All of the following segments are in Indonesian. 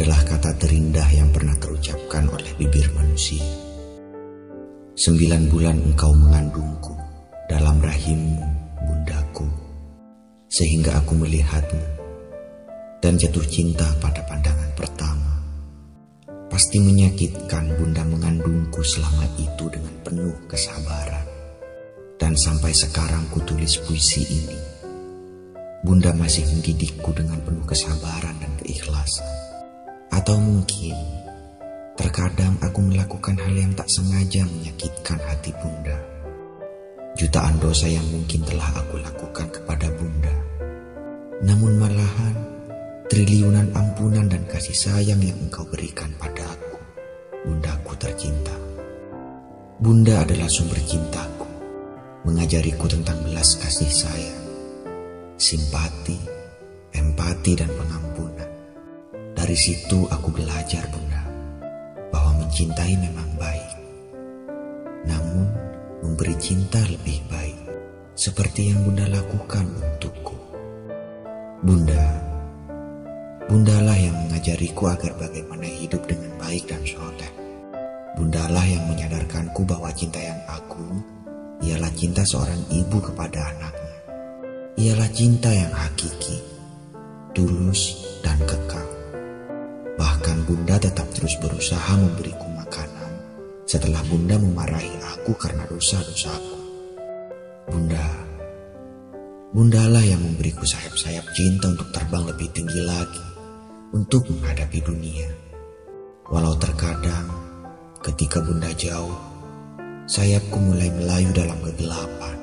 adalah kata terindah yang pernah terucapkan oleh bibir manusia. Sembilan bulan engkau mengandungku dalam rahimmu, bundaku, sehingga aku melihatmu dan jatuh cinta pada pandangan pertama. Pasti menyakitkan bunda mengandungku selama itu dengan penuh kesabaran. Dan sampai sekarang kutulis puisi ini Bunda masih mendidikku dengan penuh kesabaran dan keikhlasan. Atau mungkin terkadang aku melakukan hal yang tak sengaja menyakitkan hati Bunda. Jutaan dosa yang mungkin telah aku lakukan kepada Bunda. Namun malahan triliunan ampunan dan kasih sayang yang engkau berikan padaku, Bundaku tercinta. Bunda adalah sumber cintaku, mengajariku tentang belas kasih sayang simpati, empati, dan pengampunan. Dari situ aku belajar, Bunda, bahwa mencintai memang baik. Namun, memberi cinta lebih baik, seperti yang Bunda lakukan untukku. Bunda, Bundalah yang mengajariku agar bagaimana hidup dengan baik dan soleh. Bundalah yang menyadarkanku bahwa cinta yang agung ialah cinta seorang ibu kepada anaknya ialah cinta yang hakiki, tulus, dan kekal. Bunda tetap terus berusaha memberiku makanan setelah Bunda memarahi aku karena dosa-dosaku. Bunda, Bundalah yang memberiku sayap-sayap cinta untuk terbang lebih tinggi lagi untuk menghadapi dunia. Walau terkadang ketika Bunda jauh, sayapku mulai melayu dalam kegelapan.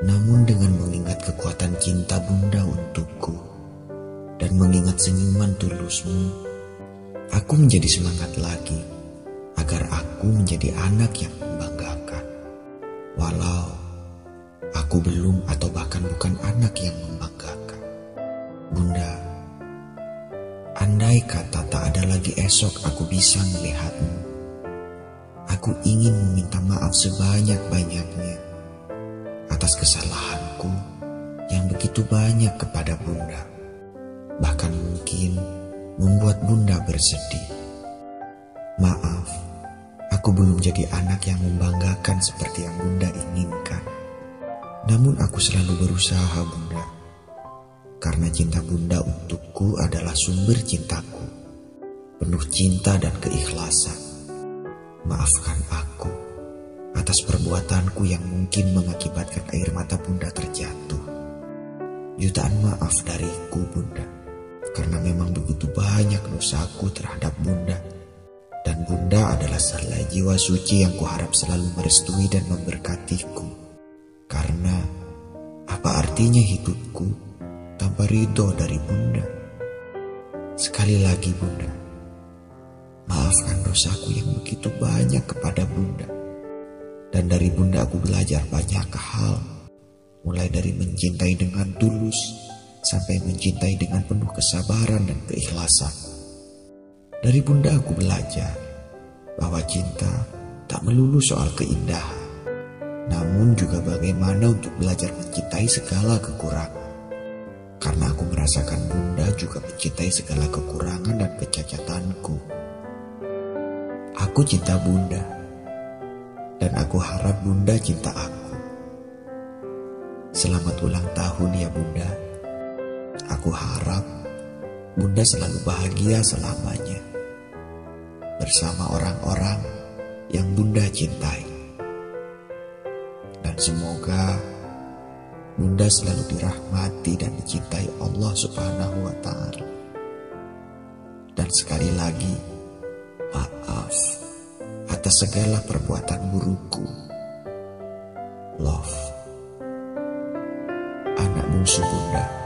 Namun dengan mengingat kekuatan cinta bunda untukku dan mengingat senyuman tulusmu, aku menjadi semangat lagi agar aku menjadi anak yang membanggakan. Walau aku belum atau bahkan bukan anak yang membanggakan. Bunda, andai kata tak ada lagi esok aku bisa melihatmu. Aku ingin meminta maaf sebanyak-banyaknya atas kesalahanku yang begitu banyak kepada Bunda. Bahkan mungkin membuat Bunda bersedih. Maaf, aku belum jadi anak yang membanggakan seperti yang Bunda inginkan. Namun aku selalu berusaha Bunda. Karena cinta Bunda untukku adalah sumber cintaku. Penuh cinta dan keikhlasan. Maafkan aku atas perbuatanku yang mungkin mengakibatkan air mata bunda terjatuh. Jutaan maaf dariku bunda, karena memang begitu banyak dosaku terhadap bunda. Dan bunda adalah selai jiwa suci yang kuharap selalu merestui dan memberkatiku. Karena apa artinya hidupku tanpa ridho dari bunda? Sekali lagi bunda, maafkan dosaku yang begitu banyak kepada bunda dan dari bunda aku belajar banyak hal. Mulai dari mencintai dengan tulus sampai mencintai dengan penuh kesabaran dan keikhlasan. Dari bunda aku belajar bahwa cinta tak melulu soal keindahan. Namun juga bagaimana untuk belajar mencintai segala kekurangan. Karena aku merasakan bunda juga mencintai segala kekurangan dan kecacatanku. Aku cinta bunda dan aku harap Bunda cinta aku. Selamat ulang tahun ya Bunda. Aku harap Bunda selalu bahagia selamanya bersama orang-orang yang Bunda cintai. Dan semoga Bunda selalu dirahmati dan dicintai Allah Subhanahu wa taala. Dan sekali lagi, maaf atas segala perbuatan burukku. Love. Anak bungsu bunda